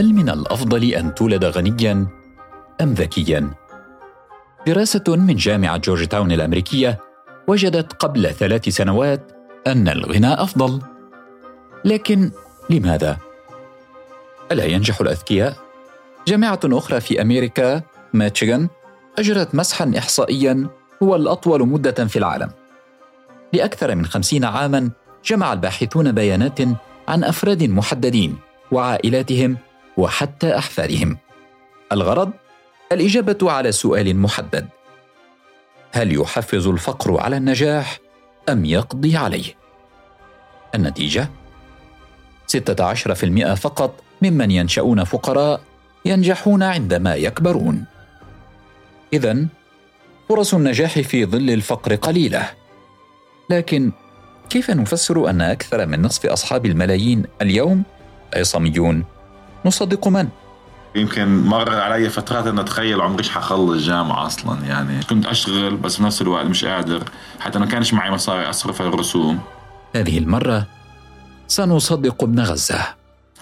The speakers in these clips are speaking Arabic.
هل من الأفضل أن تولد غنيا أم ذكيا؟ دراسة من جامعة جورج تاون الأمريكية وجدت قبل ثلاث سنوات أن الغنى أفضل. لكن لماذا؟ ألا ينجح الأذكياء؟ جامعة أخرى في أمريكا ميتشيغان أجرت مسحا احصائيا هو الأطول مدة في العالم. لأكثر من خمسين عاما جمع الباحثون بيانات عن أفراد محددين وعائلاتهم وحتى أحفادهم الغرض الإجابة على سؤال محدد هل يحفز الفقر على النجاح أم يقضي عليه النتيجة 16% فقط ممن ينشأون فقراء ينجحون عندما يكبرون. إذا فرص النجاح في ظل الفقر قليلة. لكن كيف نفسر أن أكثر من نصف أصحاب الملايين اليوم عصاميون؟ نصدق من؟ يمكن مر علي فترات إنه اتخيل عمري حخلص جامعه أصلا يعني. كنت اشتغل بس بنفس الوقت مش قادر. حتى ما كانش معي مصاري أصرف على الرسوم. هذه المرة سنصدق ابن غزة.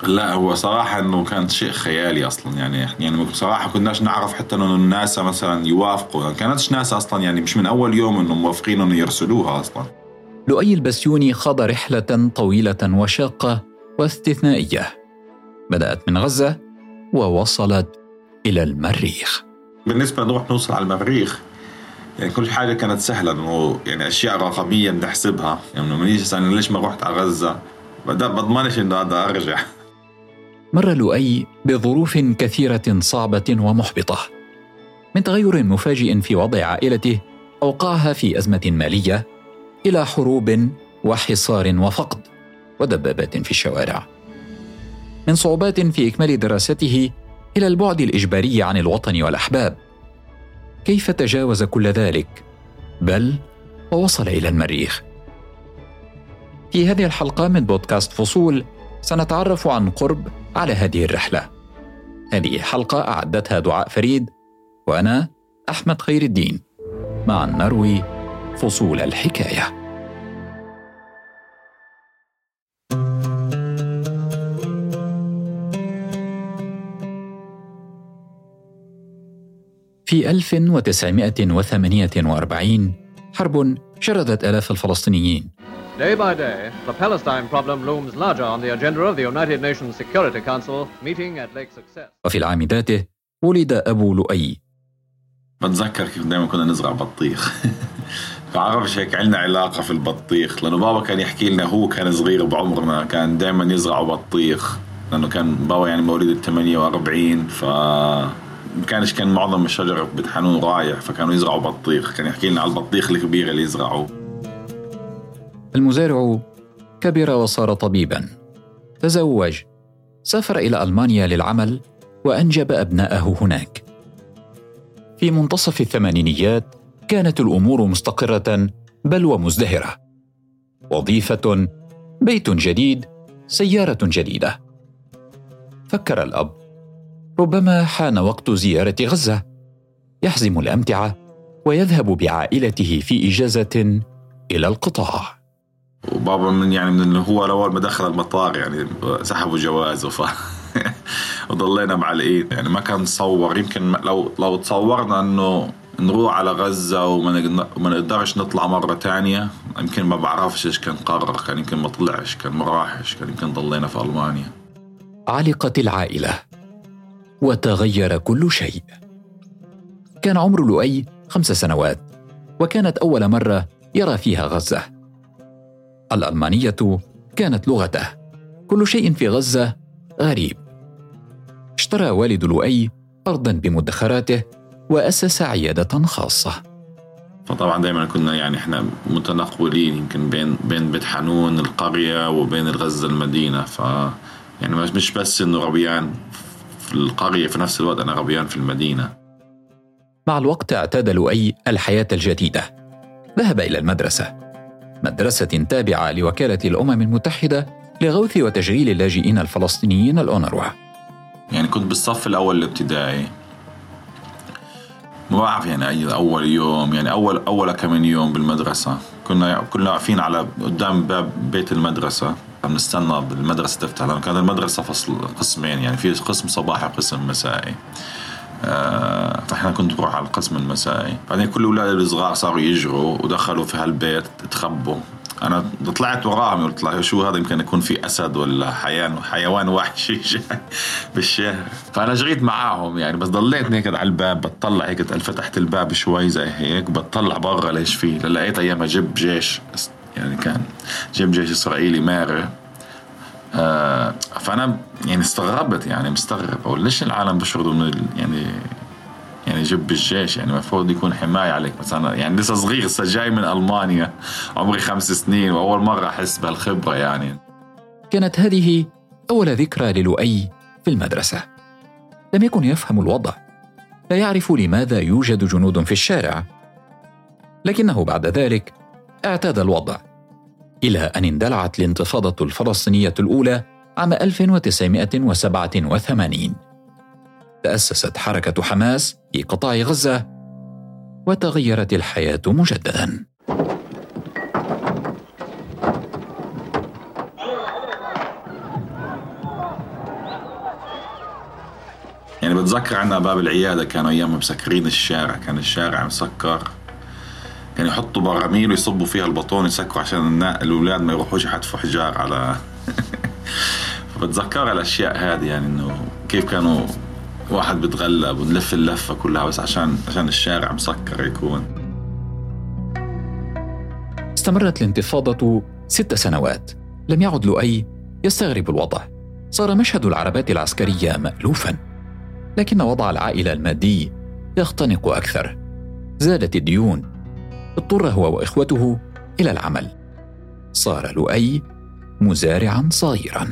لا هو صراحة إنه كان شيء خيالي أصلا يعني. يعني بصراحة كناش نعرف حتى إنه الناس مثلا يوافقوا. يعني كانتش ناس أصلا يعني مش من أول يوم إنه موافقين إنه يرسلوها أصلا. لؤي البسيوني خاض رحلة طويلة وشاقة واستثنائية. بدأت من غزة ووصلت إلى المريخ. بالنسبة نروح نوصل على المريخ يعني كل حاجة كانت سهلة إنه يعني أشياء رقمية بنحسبها. يعني لما نيجي ليش ما رحت على غزة؟ بضمنش إنه هذا أرجع. مر لؤي بظروف كثيرة صعبة ومحبطة. من تغير مفاجئ في وضع عائلته اوقعها في أزمة مالية إلى حروب وحصار وفقد ودبابات في الشوارع. من صعوبات في إكمال دراسته إلى البعد الإجباري عن الوطن والأحباب. كيف تجاوز كل ذلك؟ بل ووصل إلى المريخ. في هذه الحلقة من بودكاست فصول سنتعرف عن قرب على هذه الرحلة. هذه حلقة أعدتها دعاء فريد وأنا أحمد خير الدين. معا نروي فصول الحكاية. في 1948 حرب شردت آلاف الفلسطينيين. Day by day, the Palestine problem looms larger on the agenda of the United Nations Security Council meeting at Lake Success. وفي العام ذاته ولد أبو لؤي. بتذكر كيف دائما كنا نزرع بطيخ. بعرفش هيك عندنا علاقة في البطيخ لأنه بابا كان يحكي لنا هو كان صغير بعمرنا كان دائما يزرع بطيخ لأنه كان بابا يعني مواليد ال 48 ف كانش كان معظم الشجر بتحنون رايح فكانوا يزرعوا بطيخ. كان يحكي لنا على البطيخ الكبير اللي يزرعوه. المزارع كبر وصار طبيبا. تزوج سافر إلى ألمانيا للعمل وأنجب أبناءه هناك. في منتصف الثمانينيات كانت الأمور مستقرة بل ومزدهرة. وظيفة بيت جديد سيارة جديدة. فكر الأب ربما حان وقت زيارة غزة. يحزم الأمتعة ويذهب بعائلته في إجازة إلى القطاع. وبابا من يعني من هو اول ما دخل المطار يعني سحبوا جوازه ف وضلينا معلقين يعني ما كان نصور يمكن لو لو تصورنا إنه نروح على غزة وما نقدرش نطلع مرة تانية يمكن ما بعرفش إيش كان قرر. كان يمكن ما طلعش كان ما راحش كان يمكن ضلينا في ألمانيا. علقت العائلة. وتغير كل شيء. كان عمر لؤي خمس سنوات وكانت أول مرة يرى فيها غزة. الألمانية كانت لغته كل شيء في غزة غريب. اشترى والد لؤي أرضا بمدخراته وأسس عيادة خاصة. فطبعا دائما كنا يعني إحنا متنقلين يمكن بين بين بيت حنون القرية وبين غزه المدينة ف يعني مش بس إنه غبيان في القرية في نفس الوقت أنا غبيان في المدينة. مع الوقت اعتاد لؤي الحياة الجديدة. ذهب إلى المدرسة. مدرسة تابعة لوكالة الأمم المتحدة لغوث وتشغيل اللاجئين الفلسطينيين الأونروا. يعني كنت بالصف الأول الابتدائي. ما بعرف يعني أي أول يوم يعني أول أول كم يوم بالمدرسة. كنا كنا واقفين على قدام باب بيت المدرسة. كان نستنى بالمدرسة تفتح لأنه كانت المدرسة فصل قسمين يعني في قسم صباحي وقسم مسائي. آه، فإحنا كنت بروح على القسم المسائي. بعدين كل الاولاد الصغار صاروا يجروا ودخلوا في هالبيت تخبوا. أنا طلعت وراهم قلت شو هذا؟ يمكن يكون في أسد ولا حيوان حيوان وحشي بالشارع فأنا جريت معاهم يعني بس ضليت هيك على الباب بتطلع هيك فتحت الباب شوي زي هيك بتطلع برا ليش فيه؟ لقيت ايامها جيب جيش. يعني كان جيب جيش إسرائيلي ماري آه فأنا يعني استغربت يعني مستغرب. أقول ليش العالم بيشردوا من يعني يعني جب الجيش يعني المفروض يكون حماية عليك. بس أنا يعني لسه صغير لسه جاي من ألمانيا. عمري خمس سنين وأول مرة أحس بالخبرة يعني. كانت هذه أول ذكرى للؤي في المدرسة. لم يكن يفهم الوضع. لا يعرف لماذا يوجد جنود في الشارع. لكنه بعد ذلك اعتاد الوضع إلى أن اندلعت الانتفاضة الفلسطينية الأولى عام 1987 تأسست حركة حماس في قطاع غزة وتغيرت الحياة مجددا. يعني بتذكر عنا باب العيادة كانوا أيام مسكرين الشارع كان الشارع مسكر كان يحطوا براميل ويصبوا فيها البطون يسكروا عشان الأولاد ما يروحوش يحتفوا حجار على فبتذكر الأشياء هذه يعني إنه كيف كانوا واحد بتغلب ونلف اللفة كلها بس عشان عشان الشارع مسكر يكون. استمرت الانتفاضة ست سنوات. لم يعد لؤي يستغرب الوضع. صار مشهد العربات العسكرية مألوفا. لكن وضع العائلة المادي يختنق أكثر. زادت الديون. اضطر هو وإخوته إلى العمل. صار لؤي مزارعا صغيرا.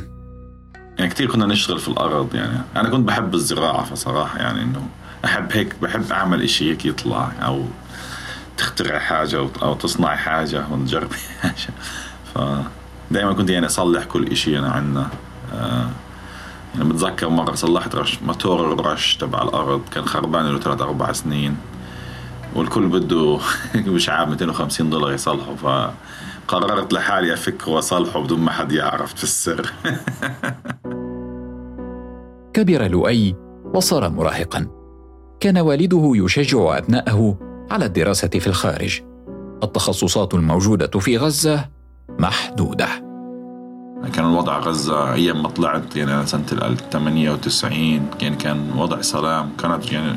يعني كثير كنا نشتغل في الأرض يعني. أنا كنت بحب الزراعة فصراحة يعني إنه أحب هيك بحب أعمل إشي هيك يطلع أو تخترع حاجة أو تصنع حاجة وتجرب حاجة. فدائما كنت يعني أصلح كل إشي أنا عندنا آه يعني بتذكر مرة صلحت رش موتور الرش تبع الأرض كان خربان له ثلاث أربع سنين. والكل بده مش عارف 250 دولار يصلحه فقررت لحالي أفك وأصلحه بدون ما حد يعرف في السر. كبر لؤي وصار مراهقا. كان والده يشجع أبنائه على الدراسة في الخارج. التخصصات الموجودة في غزة محدودة. كان الوضع غزة أيام ما طلعت يعني أنا سنة 98 يعني كان وضع سلام. كانت يعني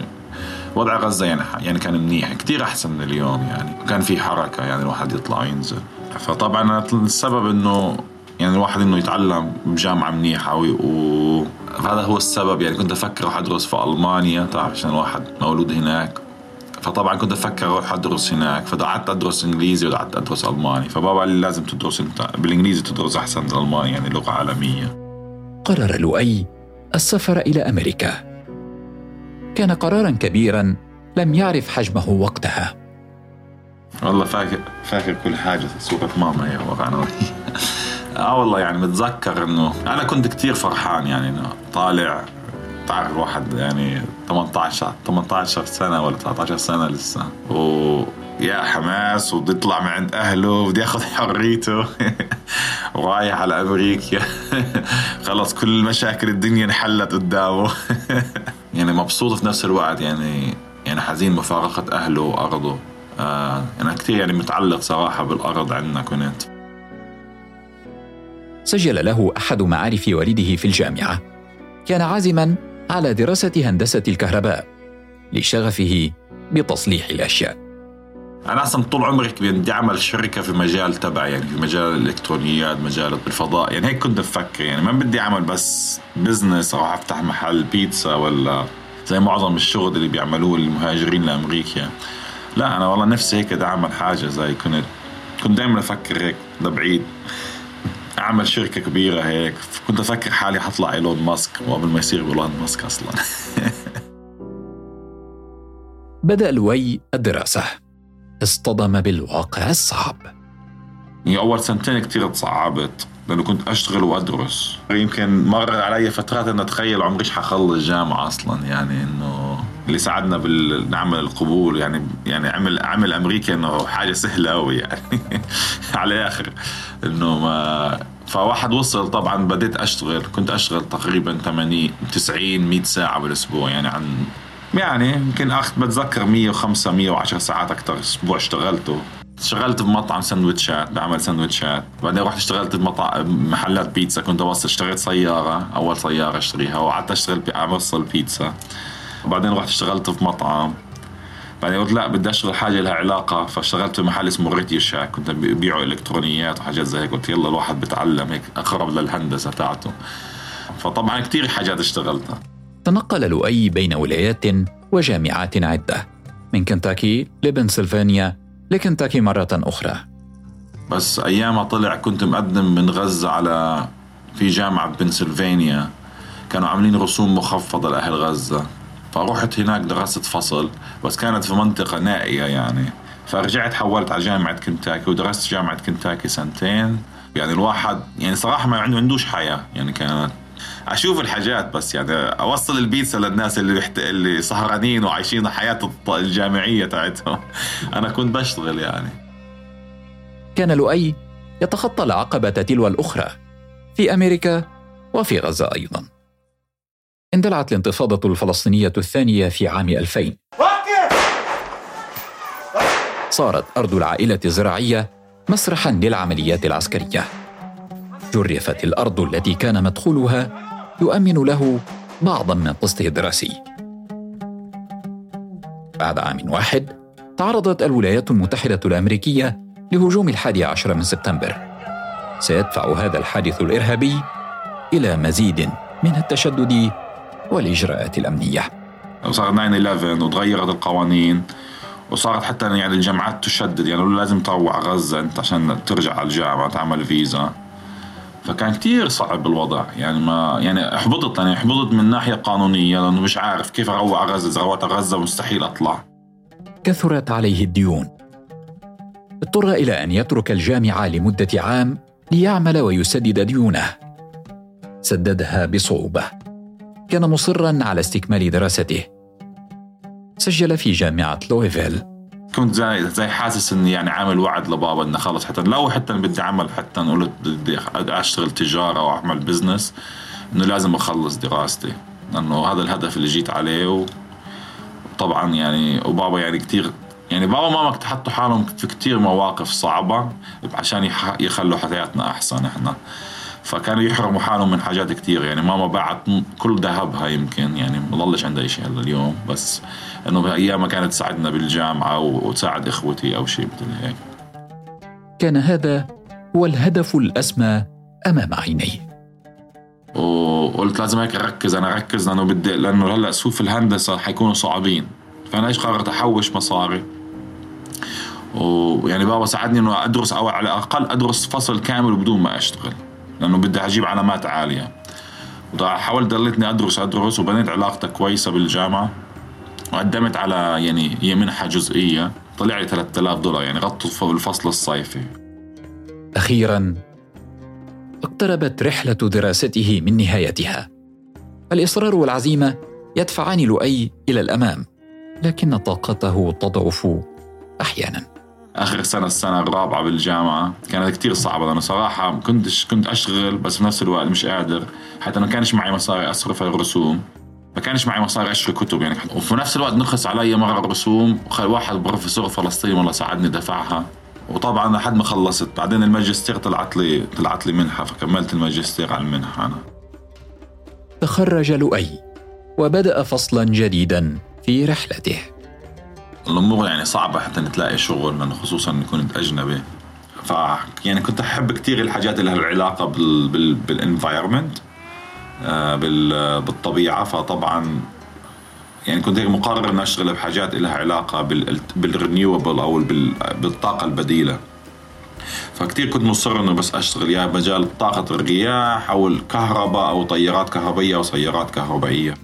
وضع غزة يعني يعني كان منيح كتير أحسن من اليوم يعني كان في حركة يعني الواحد يطلع وينزل. فطبعا السبب إنه يعني الواحد إنه يتعلم بجامعة منيحة و فهذا هو السبب يعني كنت أفكر أروح أدرس في ألمانيا تعرف عشان الواحد مولود هناك. فطبعا كنت أفكر أروح أدرس هناك فقعدت أدرس إنجليزي وقعدت أدرس ألماني. فبابا قال لي لازم تدرس أنت بالإنجليزي تدرس أحسن من الألماني يعني لغة عالمية. قرر لؤي السفر إلى أمريكا. كان قرارا كبيرا لم يعرف حجمه وقتها. والله فاكر فاكر كل حاجة صوره ماما هي ورانا آه والله يعني متذكر إنه أنا كنت كتير فرحان يعني إنه طالع تعرف الواحد يعني 18 18 سنة ولا 19 سنة لسه. و يا حماس وبده يطلع من عند أهله وبده ياخذ حريته. ورايح على أمريكا. خلص كل مشاكل الدنيا انحلت قدامه. يعني مبسوط في نفس الوقت يعني يعني حزين مفارقة أهله وأرضه. آه أنا كثير يعني متعلق صراحة بالأرض عندنا كنت. سجل له أحد معارف والده في الجامعة. كان عازما على دراسة هندسة الكهرباء لشغفه بتصليح الأشياء. أنا أصلا طول عمري بدي أعمل شركة في مجال تبعي يعني في مجال الإلكترونيات مجال الفضاء يعني هيك كنت بفكر يعني ما بدي أعمل بس business أو أفتح محل بيتزا ولا زي معظم الشغل اللي بيعملوه المهاجرين لأمريكا. لا أنا والله نفسي هيك أعمل حاجة زي كنت كنت دائما أفكر هيك ده بعيد أعمل شركة كبيرة هيك كنت أفكر حالي حطلع إيلون ماسك وقبل ما يصير إيلون ماسك أصلا. بدأ لوي الدراسة. اصطدم بالواقع الصعب. يعني أول سنتين كثير تصعبت لأنه كنت أشتغل وأدرس. يمكن مر علي فترات إنه أتخيل عمري حخلص جامعة أصلا يعني إنه اللي ساعدنا بالنعمل القبول يعني يعني عمل عمل أمريكا إنه حاجة سهلة قوي يعني على الآخر. إنه ما فواحد وصل طبعا بديت أشتغل كنت أشتغل تقريبا 80 90 100 ساعة بالأسبوع يعني عن يعني يمكن اخذ بتذكر 105 110 ساعات أكثر أسبوع اشتغلته. اشتغلت بمطعم سندوتشات بعمل سندوتشات. بعدين رحت اشتغلت بمطعم محلات بيتزا. كنت اوصل اشتريت سيارة أول سيارة أشتريها وقعدت أشتغل اوصل بيتزا. وبعدين رحت اشتغلت في مطعم. بعدين قلت لا بدي أشتغل حاجة لها علاقة. فاشتغلت في محل اسمه ريتيو شاك. كنت ببيعوا إلكترونيات وحاجات زي هيك. قلت يلا الواحد بتعلم هيك أقرب للهندسة تاعته. فطبعا كثير حاجات اشتغلتها. تنقل لؤي بين ولايات وجامعات عدة من كنتاكي لبنسلفانيا لكنتاكي مرة أخرى. بس أيام طلع كنت مقدم من غزة على في جامعة بنسلفانيا. كانوا عاملين رسوم مخفضة لأهل غزة. فرحت هناك درست فصل بس كانت في منطقة نائية يعني. فرجعت حولت على جامعة كنتاكي ودرست جامعة كنتاكي سنتين. يعني الواحد يعني صراحة ما عنده عندوش حياة. يعني كانت أشوف الحاجات بس يعني أوصل البيتزا للناس اللي بحت... اللي سهرانين وعايشين حياة الجامعية تاعتهم. أنا كنت بشتغل يعني. كان لؤي يتخطى العقبة تلو الأخرى في أمريكا وفي غزة أيضا. اندلعت الانتفاضة الفلسطينية الثانية في عام 2000 صارت أرض العائلة الزراعية مسرحا للعمليات العسكرية. جرفت الأرض التي كان مدخولها يؤمن له بعضا من قسطه الدراسي. بعد عام واحد تعرضت الولايات المتحدة الأمريكية لهجوم الحادي عشر من سبتمبر. سيدفع هذا الحادث الإرهابي إلى مزيد من التشدد والإجراءات الأمنية. وصار 9/11 وتغيرت القوانين وصارت حتى يعني الجامعات تشدد يعني لازم تروع غزة أنت عشان ترجع على الجامعة تعمل فيزا. فكان كتير صعب الوضع. يعني ما يعني أحبطت يعني أحبطت من ناحية قانونية لأنه مش عارف كيف أروع غزة. إذا روعت غزة مستحيل أطلع. كثرت عليه الديون. اضطر إلى أن يترك الجامعة لمدة عام ليعمل ويسدد ديونه. سددها بصعوبة. كان مصرا على استكمال دراسته. سجل في جامعة لويفيل. كنت زي زي حاسس إني يعني عامل وعد لبابا إنه خلص حتى لو حتى بدي اعمل حتى نقول بدي أشتغل تجارة وأعمل business إنه لازم أخلص دراستي. لأنه هذا الهدف اللي جيت عليه وطبعا يعني وبابا يعني كثير يعني بابا وماما حطوا حالهم في كثير مواقف صعبة عشان يخلوا حياتنا أحسن إحنا. فكانوا يحرموا حالهم من حاجات كتير. يعني ماما باعت كل ذهبها يمكن يعني ما ضلش عندها شيء هلا اليوم بس إنه ايامها كانت تساعدنا بالجامعة وتساعد إخوتي أو شيء مثل هيك. كان هذا هو الهدف الأسمى أمام عينيه وقلت لازم هيك أركز أنا أركز لأنه بدي لأنه هلا سوق الهندسة حيكونوا صعبين. فأنا إيش قررت؟ أحوش مصاري. ويعني بابا ساعدني إنه أدرس أو على الأقل أدرس فصل كامل بدون ما أشتغل. لأنه بدي أجيب علامات عالية. حاولت ضليتني ادرس أدرس وبنيت علاقتي كويسة بالجامعة. وقدمت على يعني هي منحه جزئية. طلع لي 3000 دولار يعني غطوا الفصل الصيفي. أخيرا اقتربت رحلة دراسته من نهايتها. الإصرار والعزيمة يدفعان لؤي إلى الأمام لكن طاقته تضعف أحيانا. آخر سنة السنة الرابعة بالجامعة كانت كتير صعبة لأنه صراحة كنتش كنت اشتغل بس في نفس الوقت مش قادر حتى ما كانش معي مصاري أصرف الرسوم. ما كانش معي مصاري اشتري كتب يعني وفي نفس الوقت نخص علي مرة الرسوم واحد بروفيسور فلسطيني والله ساعدني دفعها. وطبعا لحد ما خلصت. بعدين الماجستير طلعت لي طلعت لي منحة فكملت الماجستير على المنحة أنا. تخرج لؤي وبدأ فصلا جديدا في رحلته. الأمور يعني صعبة حتى تلاقي شغل لأنه خصوصا إني كنت أجنبي. ف يعني كنت أحب كثير الحاجات اللي لها علاقة بال بال بال environment آه بالطبيعة. فطبعا يعني كنت مقرر إني أشتغل بحاجات لها علاقة بال بال renewable أو بالطاقة البديلة. فكتير كنت مصر إنه بس أشتغل يا مجال طاقة الرياح أو الكهرباء أو طيارات كهربائيه أو سيارات كهربائية.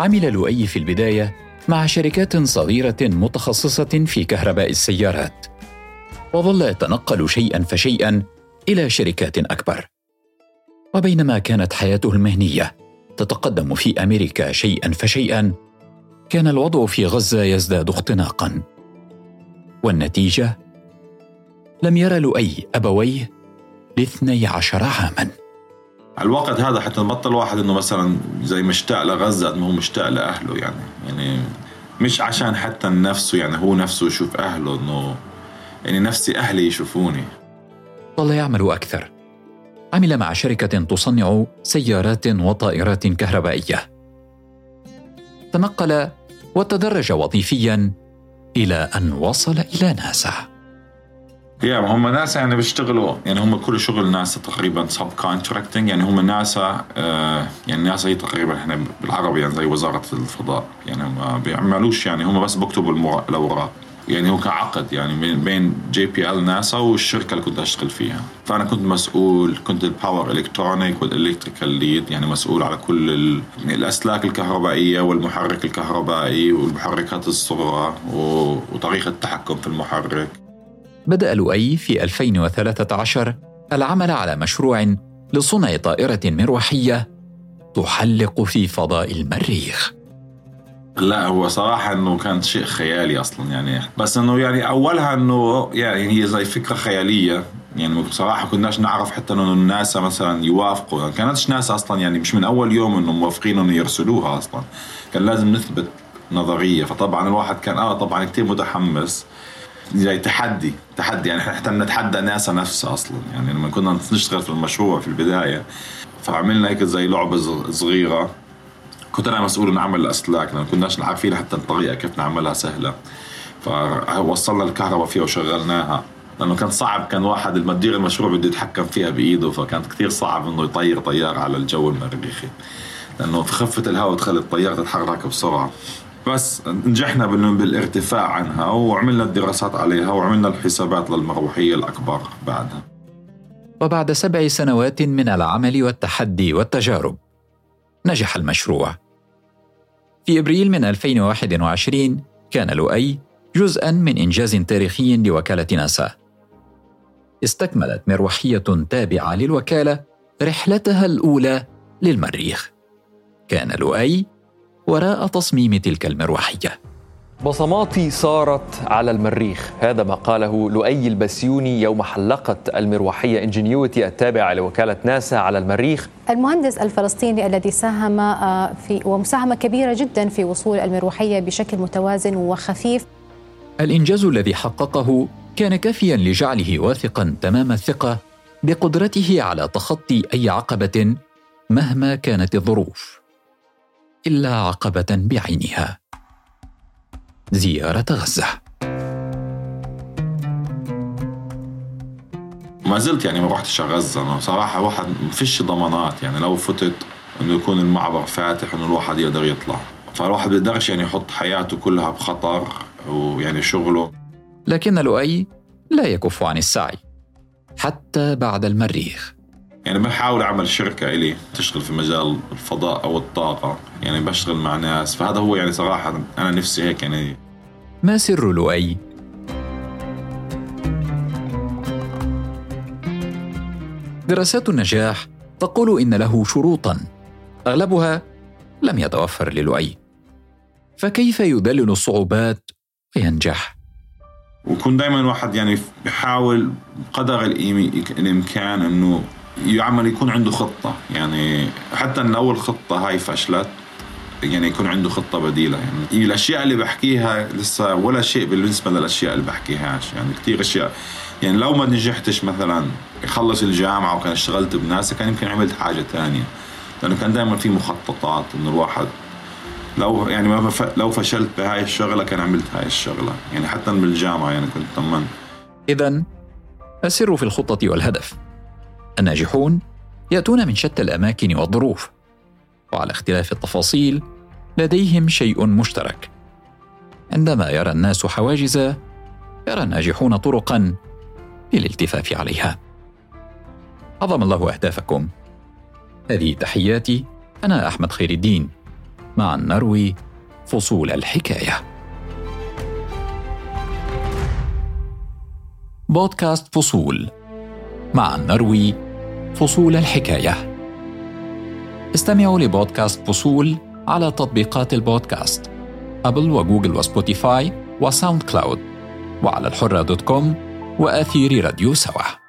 عمل لؤي في البداية مع شركات صغيرة متخصصة في كهرباء السيارات وظل يتنقل شيئا فشيئا إلى شركات أكبر. وبينما كانت حياته المهنية تتقدم في أمريكا شيئا فشيئا كان الوضع في غزة يزداد اختناقا. والنتيجة؟ لم يرى لؤي أبويه لاثني عشر عاماً. على الوقت هذا حتى نبطل واحد إنه مثلا زي مشتاق لغزة ما هو مشتاق لأهله يعني. يعني مش عشان حتى نفسه يعني هو نفسه يشوف أهله إنه يعني نفسي أهلي يشوفوني. ظل يعمل أكثر. عمل مع شركة تصنع سيارات وطائرات كهربائية. تنقل وتدرج وظيفيا إلى أن وصل إلى ناسا. يا هم ناسا يعني بيشتغلوا. يعني هم كل شغل ناسا تقريبا subcontracting يعني هم ناسا آه يعني ناسا هي تقريبا إحنا بالعربي يعني زي وزارة الفضاء. يعني ما بيعملوش يعني هم بس بكتبوا الأوراق. يعني هو كعقد يعني بين JPL ناسا والشركة اللي كنت أشتغل فيها. فأنا كنت مسؤول كنت ال power electronic وال electrical lead يعني مسؤول على كل الأسلاك الكهربائية والمحرك الكهربائي والمحركات الصغرى وطريقة التحكم في المحرك. بدأ لؤي في 2013 العمل على مشروع لصنع طائرة مروحية تحلق في فضاء المريخ. لا هو صراحة إنه كان شيء خيالي أصلا يعني. بس إنه يعني أولها إنه يعني هي زي فكرة خيالية. يعني بصراحة كناش نعرف حتى إنه الناس مثلا يوافقوا. يعني كانتش ناس أصلا يعني مش من أول يوم إنه موافقين إنه يرسلوها أصلا. كان لازم نثبت نظرية. فطبعا الواحد كان آه طبعا كثير متحمس. زي تحدي تحدي. يعني إحنا نتحدى ناسا نفسها أصلا. يعني لما كنا نشتغل في المشروع في البداية فعملنا هيك زي لعبة صغيرة. كنت أنا مسؤول عن عمل الأسلاك لأن كناش عارفين حتى الطريقة كيف نعملها سهلة. فوصلنا الكهرباء فيها وشغلناها. لأنه كان صعب كان واحد المدير المشروع بده يتحكم فيها بإيده فكانت كثير صعب إنه يطير طيارة على الجو المريخي. لأنه في خفة الهواء تخلي الطيارة تتحرك بسرعة. بس نجحنا بالارتفاع عنها وعملنا الدراسات عليها وعملنا الحسابات للمروحية الأكبر بعدها. وبعد سبع سنوات من العمل والتحدي والتجارب نجح المشروع. في إبريل من 2021 كان لؤي جزءا من إنجاز تاريخي لوكالة ناسا. استكملت مروحية تابعة للوكالة رحلتها الأولى للمريخ. كان لؤي وراء تصميم تلك المروحية. بصماتي صارت على المريخ هذا ما قاله لؤي البسيوني يوم حلقت المروحية انجنيوتي التابعة لوكالة ناسا على المريخ. المهندس الفلسطيني الذي ساهم آه، في ومساهمة كبيرة جدا في وصول المروحية بشكل متوازن وخفيف. الإنجاز الذي حققه كان كافيا لجعله واثقا تمام الثقة بقدرته على تخطي أي عقبة مهما كانت الظروف. إلا عقبة بعينها. زيارة غزة. ما زلت يعني ما رحتش على غزة. أنا صراحة واحد ما فيش ضمانات. يعني لو فتت إنه يكون المعبر فاتح إنه الواحد يقدر يطلع. فالواحد بيقدرش يعني يحط حياته كلها بخطر ويعني شغله. لكن لؤي لا يكف عن السعي. حتى بعد المريخ. يعني بحاول أعمل شركة إلي تشتغل في مجال الفضاء أو الطاقة. يعني بشتغل مع ناس. فهذا هو يعني صراحة أنا نفسي هيك يعني. ما سر لؤي؟ دراسات النجاح تقول إن له شروطا. أغلبها لم يتوفر للؤي. فكيف يدلل الصعوبات وينجح؟ ويكون دائما واحد يعني بحاول قدر الإمكان إنه يعمل يكون عنده خطة. يعني حتى إن أول خطة هاي فشلت يعني يكون عنده خطة بديلة. يعني الأشياء اللي بحكيها لسه ولا شيء بالنسبة للأشياء اللي بحكيهاش يعني كثير أشياء. يعني لو ما نجحتش مثلا يخلص الجامعة وكان اشتغلت بناسا كان يمكن عملت حاجة تانية. لأنه كان دائما في مخططات إنه الواحد لو يعني ما لو فشلت بهاي الشغلة كان عملت هاي الشغلة. يعني حتى بالجامعة يعني كنت طمنت. اذا السر في الخطة والهدف. الناجحون يأتون من شتى الأماكن والظروف وعلى اختلاف التفاصيل لديهم شيء مشترك. عندما يرى الناس حواجز يرى الناجحون طرقا للالتفاف عليها. عظم الله أهدافكم. هذه تحياتي أنا أحمد خير الدين مع نروي فصول الحكاية. بودكاست فصول مع نروي فصول الحكاية. استمعوا لبودكاست فصول على تطبيقات البودكاست Apple و Google و Spotify و SoundCloud وعلى الحرة دوت كوم وآثير راديو سوا.